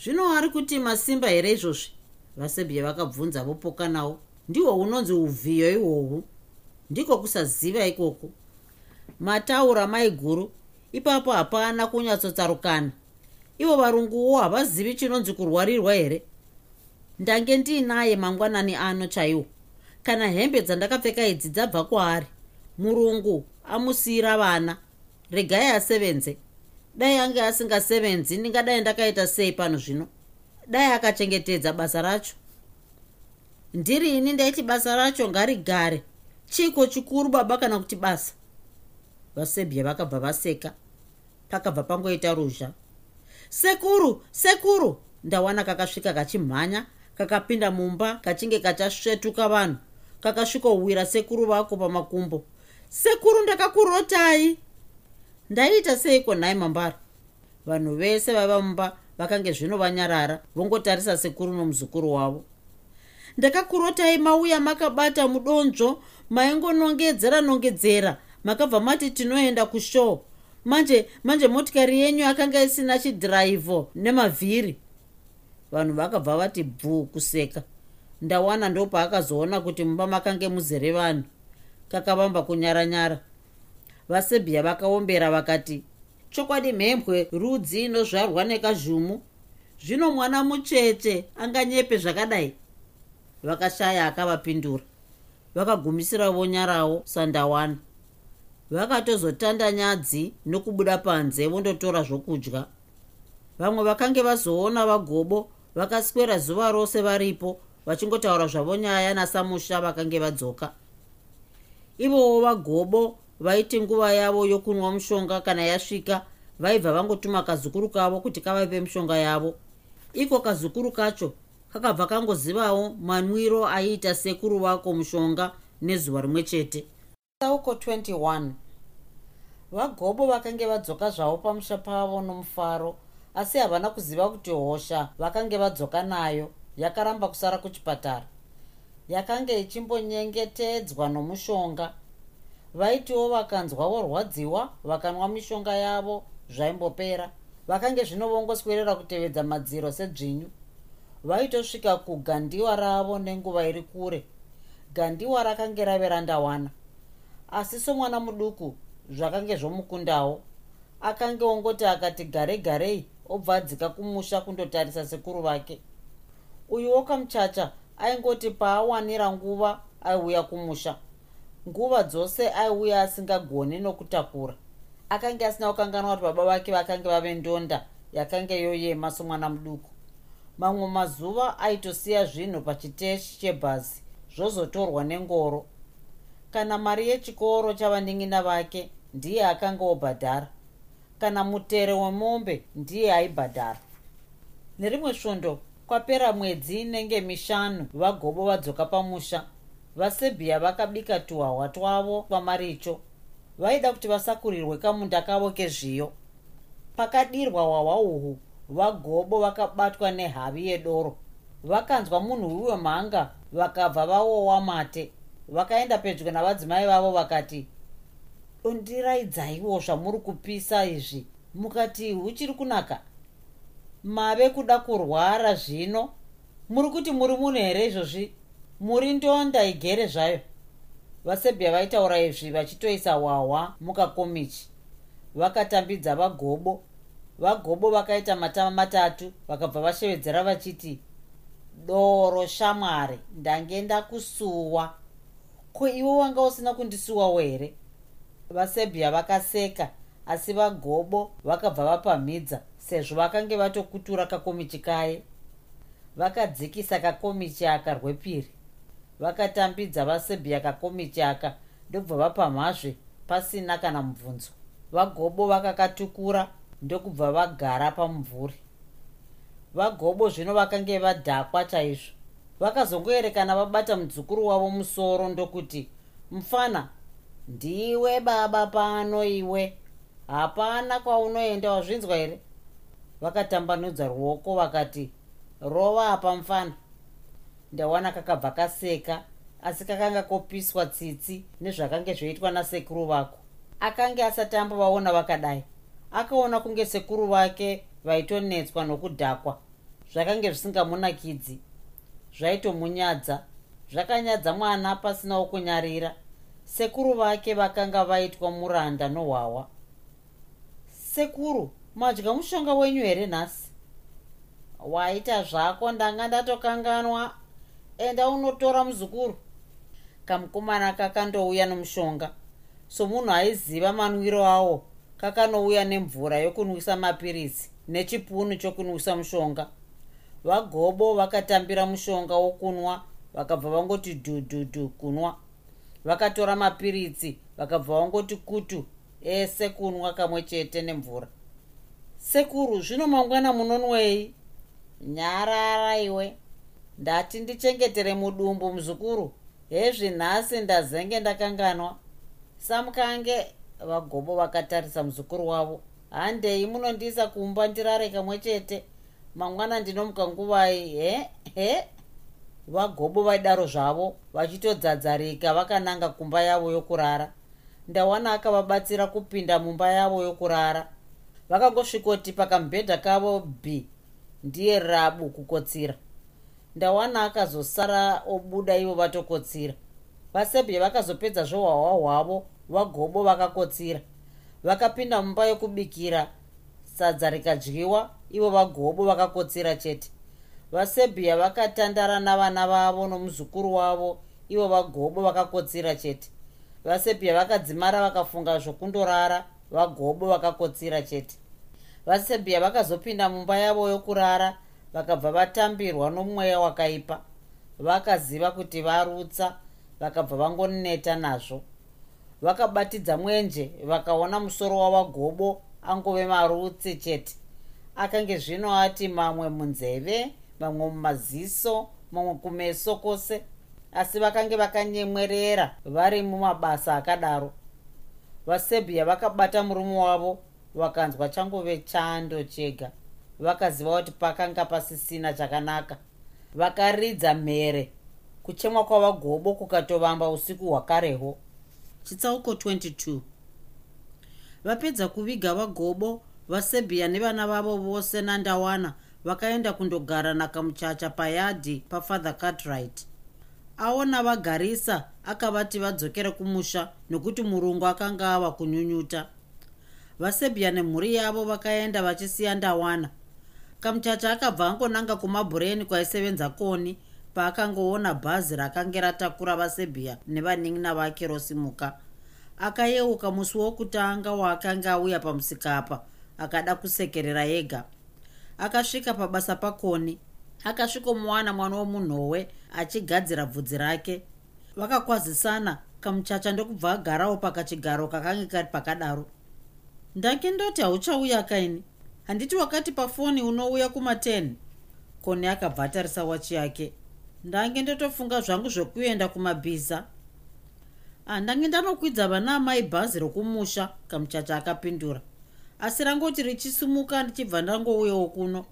Zvino ari kuti masimba here izvozvi? Vasebhiya vakabvunza vopoka nawo ndihwo unonzi uvhiyo ihwohwu. Ndiko kusaziva ikoko. Mataura maiguru ipapo hapana kunyatsotsarukana ivo varunguwo havazivi chinonzi kurwarirwa here? Ndange ndiinaye mangwanani ano chaiwo. Kana hembe dzandakapfeka idzi dzabva kwaari murungu amusiyira vana. Regai asevenze. Dai ange asingasevenzi ndingadai ndakaita sei pano zvino? Dai akachengetedza basa racho. Ndirini ndaiti basa racho ngarigare. Chiko chikuru baba kana kuti basa vasebya vakabva vaseka pakabva pangoita ruzha. Sekuru sekuru! Ndawana kakasvika kachimhanya kakapinda mumba kachinge kachasvetuka vanhu kakasvikowira sekuru vako pamakumbo. Sekuru ndakakurotai! Ndaiita seiko nhai mambara vanhu vese vaiva mumba vakange zvino vanyarara vongotarisa sekuru nomuzukuru wavo. Ndakakurotai mauya makabata mudonzvo maingonongedzera nongedzera makabva mati tinoenda kushow. Manje manje motikari yenyu yakanga isina chidhiraivho nemavhiri. Vanhu vakabva vati bvuu kuseka. Ndawana ndopaakazoona kuti mumba makange muzere vanhu. Kakavamba kunyaranyara. Vasebhiya vakaombera vakati chokwadi mhembwe rudzi inozvarwa nekazhumu zvino mwana mucheche anganyepe zvakadai. Vakashaya akavapindura. Vakagumisira vonyarawo sandawana vakatozotanda nyadzi nokubuda panze vondotora zvokudya. Vamwe vakange vazoona vagobo vakaswera zuva rose varipo vachingotaura zvavo nyaya nasamusha vakange vadzoka. Ivowo vagobo vaiti nguva yavo yokunwa mushonga kana yasvika vaibva vangotuma kazukuru kavo kuti kavape mushonga yavo. Iko kazukuru kacho kakabva kangozivawo manwiro aiita sekuru vako mushonga nezuva rimwe chete sauko 21 vagobo vakange vadzoka zvavo pamusha pavo nomufaro asi havana kuziva kuti hosha vakange vadzoka nayo yakaramba kusara kuchipatara. Yakanga ichimbonyengetedzwa nomushonga. Vaitiwo vakanzwa vorwadziwa vakanwa mishonga yavo zvaimbopera. Vakange zvino vongoswerera kutevedza madziro sedzvinyu. Vaitosvika kugandiwa ravo nenguva iri kure. Gandiwa rakange rave randawana asi somwana muduku zvakange zvomukundawo. Akange ongoti akati gare garei obva adzika kumusha kundotarisa sekuru vake. Uyuwo kamuchacha aingoti paawanira nguva aiuya kumusha. Nguva dzose aiuya asingagoni nokutakura. Akanga asina kukanganwa kuti baba vake vakange vave ndonda yakanga yoyema somwana muduku. Mamwe mazuva aitosiya zvinhu pachiteshi chebhazi zvozotorwa nengoro kana mari yechikoro chavanin'ina vake ndiye akanga obhadhara kana mutere wemombe ndiye aibhadhara. Nerimwe svondo kwapera mwedzi inenge mishanu vagobo vadzoka pamusha. Vasebhiya vakabika tuhahwa twavo kwamaricho vaida kuti vasakurirwe kamunda kavo kezviyo. Pakadirwa hwahwa uhu vagobo vakabatwa nehavi yedoro. Vakanzwa munhu wiwe mhanga vakabva vaowa mate vakaenda pedyo navadzimai vavo vakati undiraidzaiwo zvamuri kupisa izvi. Mukati huchiri kunaka? Mave kuda kurwara zvino. Muri kuti muri munhu here izvozvi? Muri ndonda igere zvayo. Vasebhia vaitaura izvi vachitoisa hwahwa mukakomichi. Vakatambidza vagobo. Vagobo vakaita matama matatu vakabva vashevedzera vachiti doro shamwari ndange ndakusuwa ko iwe wanga usina kundisuwawo here vasebhia vakaseka asi vagobo vakabva vapamhidza sezvo vakange vatokutura kakomichi kaye. Vakadzikisa kakomichi aka rwepiri. Vakatambidza vasebhia kakomichi aka ndobva vapamhazve pasina kana mubvunzo. Vagobo vakakatukura ndokubva vagara pamumvuri. Vagobo zvino vakange vadhakwa chaizvo vakazongoerekana vabata mudzukuru wavo musoro ndokuti mufana ndiwe baba pano iwe. Hapana kwaunoenda wazvinzwa here? Vakatambanudza ruoko vakati rova apa mufana. Ndawana kakabva kaseka asi kakanga kopiswa tsitsi nezvakange zvoitwa nasekuru vako. Akange asati ambovaona vakadai akaona kunge sekuru vake vaitonetswa nokudhakwa zvakange zvisingamunakidzi zvaitomunyadza. Zvakanyadza mwana pasinawo kunyarira sekuru vake vakanga vaitwa muranda nohwawa. Sekuru madya mushonga wenyu here nhasi? Waita zvako ndanga ndatokanganwa. Enda unotora muzukuru. Kamukomana kakandouya nomushonga. Somunhu aiziva manwiro awo kakanouya nemvura yokunwisa mapirisi nechipunu chokunwisa mushonga vagobo vakatambira mushonga wokunwa vakabva vangoti dhudhudhu kunwa. Vakatora mapiritsi vakabva vangoti kutu ese kunwa kamwe chete nemvura. Sekuru zvino mangwana munonwei? Nyarara iwe. Ndati ndichengetere mudumbu muzukuru. Hezvinhasi ndazenge ndakanganwa. Samukange vagobo vakatarisa muzukuru wavo. Handei munondiisa kumba ndirare kamwe chete mangwana ndinomuka nguvai he he? Vagobo vaidaro zvavo vachitodzadzarika vakananga kumba yavo yokurara. Ndawana akavabatsira kupinda mumba yavo yokurara. Vakangosvikoti pakamubhedha kavo b ndiye rabu kukotsira. Ndawana akazosara obuda ivo vatokotsira. Vasebye vakazopedza zvohwahwa hwavo vagobo vakakotsira. Vakapinda mumba yokubikira sadza rikadyiwa ivo vagobo vakakotsira chete. Vasebhiya vakatandara navana vavo nomuzukuru wavo ivo vagobo vakakotsira chete. Vasebhiya vakadzimara vakafunga zvokundorara vagobo vakakotsira chete. Vasebhiya vakazopinda mumba yavo yokurara vakabva vatambirwa nomweya wakaipa. Vakaziva kuti varutsa vakabva vangoneta nazvo. Vakabatidza mwenje vakaona musoro wavagobo angove marutsi chete akange zvino ati mamwe munzeve mamwe mumaziso mamwe kumeso kwose asi vakange vakanyemwerera vari mumabasa akadaro. Vasebhiya vakabata murume wavo vakanzwa changove chando chega. Vakaziva kuti pakanga pasisina chakanaka. Vakaridza mhere kuchemwa kwavagobo kukatovamba usiku hwakarehwo chitsauko 22 vapedza kuviga vagobo vasebhiya nevana vavo vose nandawana vakaenda kundogara nakamuchacha payadhi pafather cartwright. Aona vagarisa akavati vadzokere kumusha nokuti murungu akanga ava kunyunyuta. Vasebhiya nemhuri yavo vakaenda vachisiya ndawana. Kamuchacha akabva angonanga kumabhureni kwaisevenza koni paakangoona bhazi rakange ratakura vasebhiya nevanin'ina vake rosimuka. Akayeuka musi wokutanga waakanga auya pamusikapa akada kusekerera yega akasvika pabasa pakoni akasvikomuwana mwana womunhuwe achigadzira bvudzi rake. Vakakwazisana kamuchacha ndokubva agarawo pakachigaro kakange kari pakadaro. Ndange ndoti hauchauya kaini? Handiti wakati pafoni unouya kuma10 koni akabva atarisa wachi yake. Ndange ndotofunga zvangu zvokuenda kumabhiza. Handange ndanokwidza vana amai bhazi rokumusha kamuchacha akapindura asi rangoti richisumuka ndichibva ndangouyewo kuno.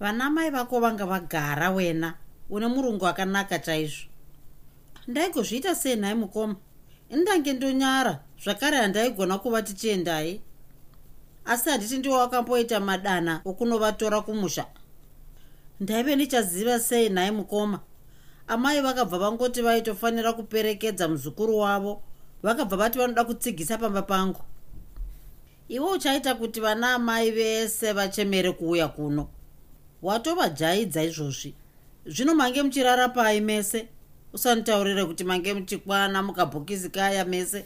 Vana mai vako vanga vagara wena une murungu akanaka chaizvo. Ndaigozviita sei nhai mukoma? Indange ndonyara zvakare handaigona kuva tichiendai. Asi handiti ndiwo wakamboita madana okunovatora kumusha. Ndaive ndichaziva sei nhai mukoma? Amai vakabva vangoti vaitofanira kuperekedza muzukuru wavo vakabva vati vanoda kutsigisa pamba pangu iwe uchaita kuti vana amai vese vachemere kuuya kuno. Watovajaidza izvozvi. Zvino mange muchirara pai mese? Usanitaurire kuti mange muchikwana mukabhokisi kaya mese.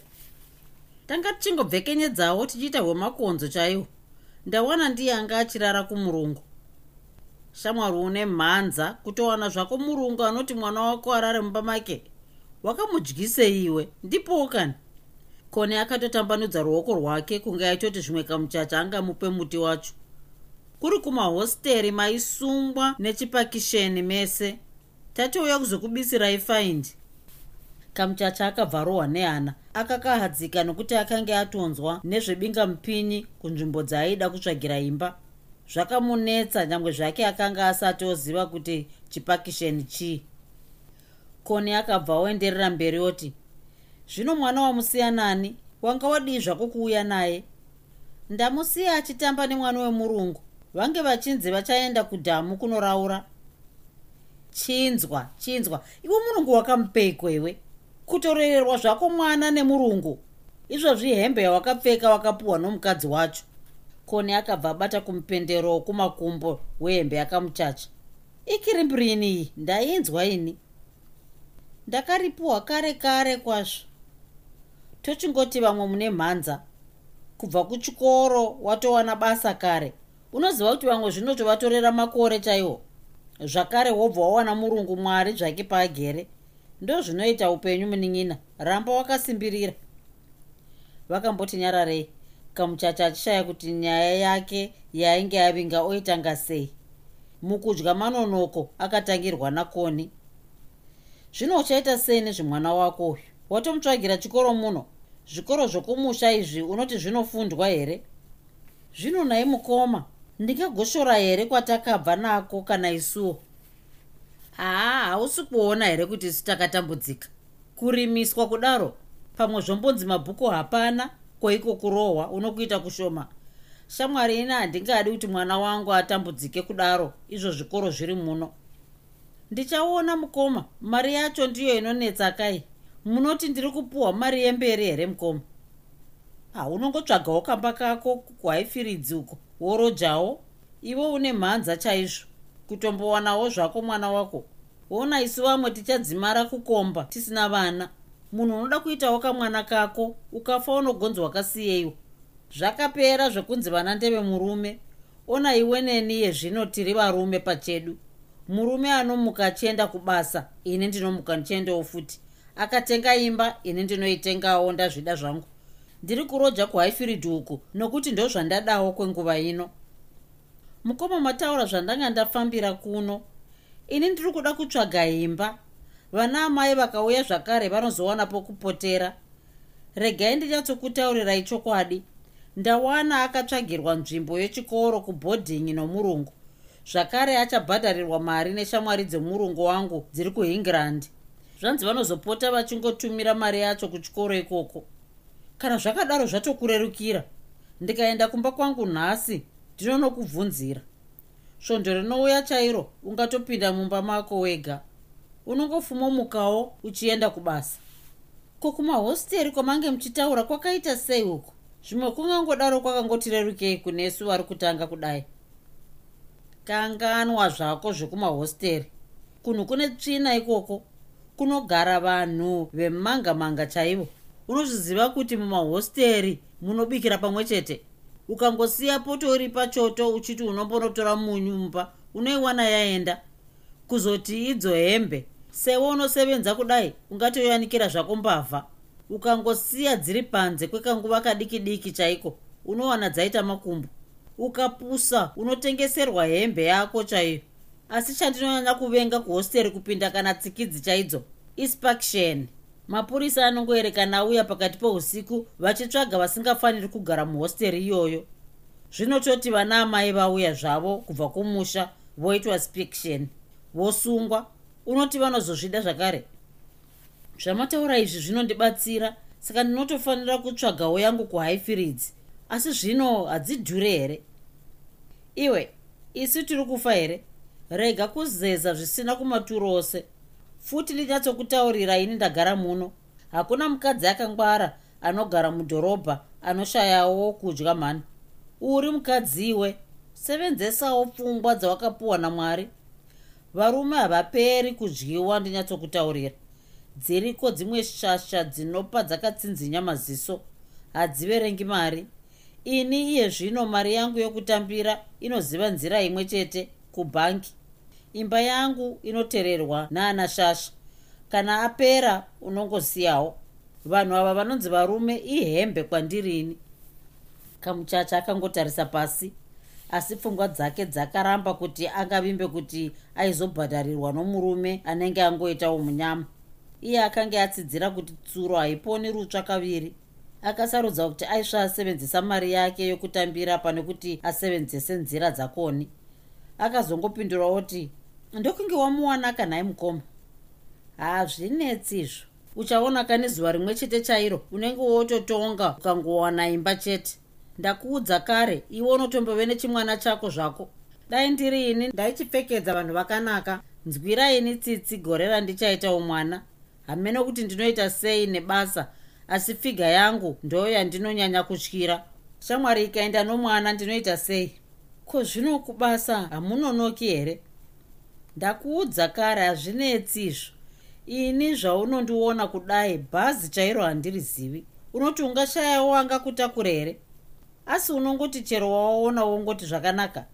Tanga tichingobvekenyedzawo tichiita hwemakonzo chaiwo. Ndawana ndiye anga achirara kumurungu. Shamwari une mhanza kutowana zvako murungu anoti mwana wako arare mumba make wakamudyise iwe. Ndipowo kani koni akatotambanudza ruoko rwake kunge aitoti zvimwe kamuchacha angamupe muti wacho. Kuri kumahosteri maisungwa nechipakisheni mese tatouya kuzokubisirai faindi kamuchacha akabva rohwa nehana akakahadzika nokuti akange atonzwa nezvebinga mupinyi kunzvimbo dzaaida kutsvagira imba. Zvakamunetsa nyangwe zvake akanga asati oziva kuti chipakisheni chii. Koni akabva oenderera mberi oti zvino mwana wamusiyanani wanga wadii zvako kuuya naye? Ndamusiya achitamba nemwana wemurungu. Vange vachinzi vachaenda kudhamu kunoraura. Chinzwa chinzwa. Iwe murungu wakamupeiko iwe kutorererwa zvako mwana nemurungu. Izvozvi hembe yawakapfeka wakapuhwa nomukadzi wacho. Koni akabva abata kumupendero wokumakumbo wehembe yakamuchacha. Ikirimbirini iyi? Ndainzwa ini. Ndakaripiwa kare kare kwazvo tochingoti vamwe mune mhanza. Kubva kuchikoro watowana basa kare. Unoziva kuti vamwe zvinotovatorera makore chaiwo? Zvakare wobva wawana murungu mwari zvake paagere. Ndo zvinoita upenyu munin'ina ramba wakasimbirira. Vakamboti nyararei kamuchacha achishaya kuti nyaya yake yainge avinga oitanga sei? Mukudya manonoko akatangirwa nakoni. Zvino uchaita sei nezvemwana wako uyu? Watomutsvagira chikoro muno zvikoro zvokumusha izvi unoti zvinofundwa here? Zvino nai mukoma ndingagoshora here kwatakabva nako kana isuwo? Haa hausi kuona here kuti isu takatambudzika? Kurimiswa kudaro? Pamwe zvombonzi mabhuku hapana? Kweiko kurohwa? Unokuita kushoma. Shamwari ina handingadi kuti mwana wangu atambudzike kudaro. Izvo zvikoro zviri muno. Ndichaona mukoma mari yacho ndiyo inonetsa kai munoti ndiri kupuhwa mari yemberi here mukoma haunongotsvagawo kamba kako kuhaifiridzi uko worojawo iwe une mhanza chaizvo kutombowanawo zvako mwana wako. Ona isu vamwe tichadzimara kukomba tisina vana. Munhu unoda kuitawo kamwana kako ukafa unogonzi wakasiyeiwo zvakapera zvekunzi vana ndevemurume ona iwe neni yezvino tiri varume pachedu. Murume anomuka achienda kubasa ini ndinomuka ndichiendawo futi akatenga imba ini ndinoitengawo ndazvida zvangu. Ndiri kuroja kuhaifirid uku nokuti ndo zvandadawo kwenguva ino. Mukoma mataura zvandanga ndafambira kuno. Ini ndiri kuda kutsvaga imba. Vana amai vakauya zvakare vanozowana pokupotera. Regai ndinyatsokutaurirai chokwadi. Ndawana akatsvagirwa nzvimbo yechikoro kubhodhingi nomurungu. Zvakare achabhadharirwa mari neshamwari dzemurungu wangu dziri kuhingirand zvanzi vanozopota vachingotumira mari yacho kuchikoro ikoko. Kana zvakadaro zvatokurerukira ndikaenda kumba kwangu nhasi ndinonokubvunzira svondo rinouya chairo ungatopinda mumba mako wega. Unongofumomukawo uchienda kubasa. Ko kumahosteri kwamange muchitaura kwakaita sei uko zvimwe kungangodaro kwakangotirerukei kunesu vari kutanga kudai? Kanganwa zvako zvekumahosteri. Kunhu kune tsvina ikoko kunogara vanhu vemangamanga chaivo. Unozviziva kuti mumahosteri munobikira pamwe chete? Ukangosiya poto uri pachoto uchiti unombonotora munyu mumba unoiwana yaenda. Kuzoti idzo hembe sewo unosevenza kudai ungatoyanikira zvako mbavha. Ukangosiya dziri panze kwekanguva kadiki diki chaiko unowana dzaita makumbo. Ukapusa unotengeserwa hembe yako chaiyo asi chandinonyanya kuvenga kuhosteri kupinda kana tsikidzi chaidzo? Inspection mapurisa anongoerekana auya pakati peusiku vachitsvaga vasingafaniri kugara muhosteri iyoyo. Zvinototi vana amai vauya zvavo kubva kumusha voitwa spiction vosungwa. Unoti vanozozvida zvakare? Zvamataura izvi zvinondibatsira saka ndinotofanira kutsvagawo yangu kuhighfields asi zvino hadzidhure here? Iwe isi tiri kufa here rega kuzeza zvisina kumaturo ose. Futi ndinyatsokutaurira ini ndagara muno. Hakuna mukadzi akangwara anogara mudhorobha anoshayawo kudya mhani. Uri mukadziwe sevenzesawo pfungwa dzawakapiwa namwari. Varume havaperi kudyiwa ndinyatsokutaurira. Dziriko dzimwe shasha dzinopa dzakatsinzinya maziso? Hadziverengi mari. Ini iye zvino mari yangu yokutambira inoziva nzira imwe chete kubhangi imba yangu inotererwa naana shasha. Kana apera unongosiyawo. Vanhu ava vanonzi varume ihembe kwandirini. Kamuchacha akangotarisa pasi asi pfungwa dzake dzakaramba kuti angavimbe kuti aizobhadharirwa nomurume anenge angoitawo munyama. Iye akanga atsidzira kuti tsuro haiponi rutsva kaviri. Akasarudza kuti aisva asevenzesa mari yake yokutambira pane kuti asevenzese nzira dzakoni akazongopindura kuti ndokunge wamuwana kanhai mukoma? Hazvinetsi izvo. Uchaona kane zuva rimwe chete chairo unenge wototonga ukangowana imba chete. Ndakuudza kare iwe unotombove nechimwana chako zvako. Dai ndiri ini ndaichipfekedza vanhu vakanaka. Nzwiraini tsitsi gore randichaitawo mwana. Hamene kuti ndinoita sei nebasa asi figa yangu ndo yandinonyanya kutyira. Shamwari ikaenda nomwana ndinoita sei ko zvino kubasa hamunonoki here? Ndakuudza kare hazvinetsizvo ini zvaunondiona kudai bhazi chairo handirizivi unoti ungashayawo angakutakure here? Asi unongoti chero wawaona wongoti zvakanaka.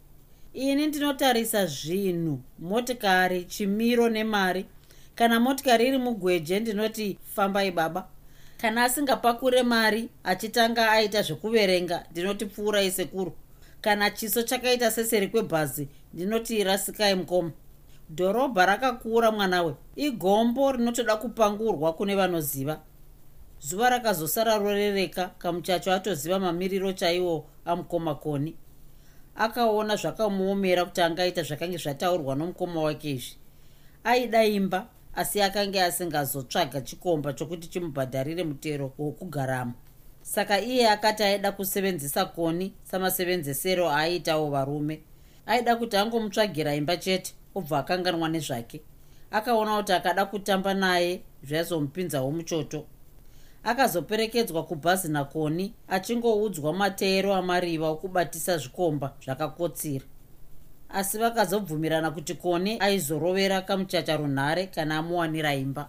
Ini ndinotarisa zvinhu motikari chimiro nemari. Kana motikari iri mugweje ndinoti fambai baba. Kana asingapakure mari achitanga aita zvekuverenga ndinoti pfuurai sekuru kana chiso chakaita seseri kwebhazi ndinoti rasikai mukoma dhorobha rakakura mwanawe igombo rinotoda kupangurwa kune vanoziva. Zuva rakazosara rorereka kamuchacho atoziva mamiriro chaiwo amukoma koni akaona zvakamuomera kuti angaita zvakange zvataurwa nomukoma wake izvi. Aida imba asi akanga asingazotsvaga chikomba chokuti chimubhadharire mutero wokugaramo saka iye akati aida kusevenzisa koni samasevenzesero aaitawo varume aida kuti angomutsvagira imba chete obva akanganwa nezvake. Akaona kuti akada kutamba naye zvaizomupinzawo muchoto akazoperekedzwa kubhazi nakoni achingoudzwa mateero amariva okubatisa zvikomba zvakakotsira. Asi vakazobvumirana kuti koni aizorovera kamuchacha runhare kana amuwanira imba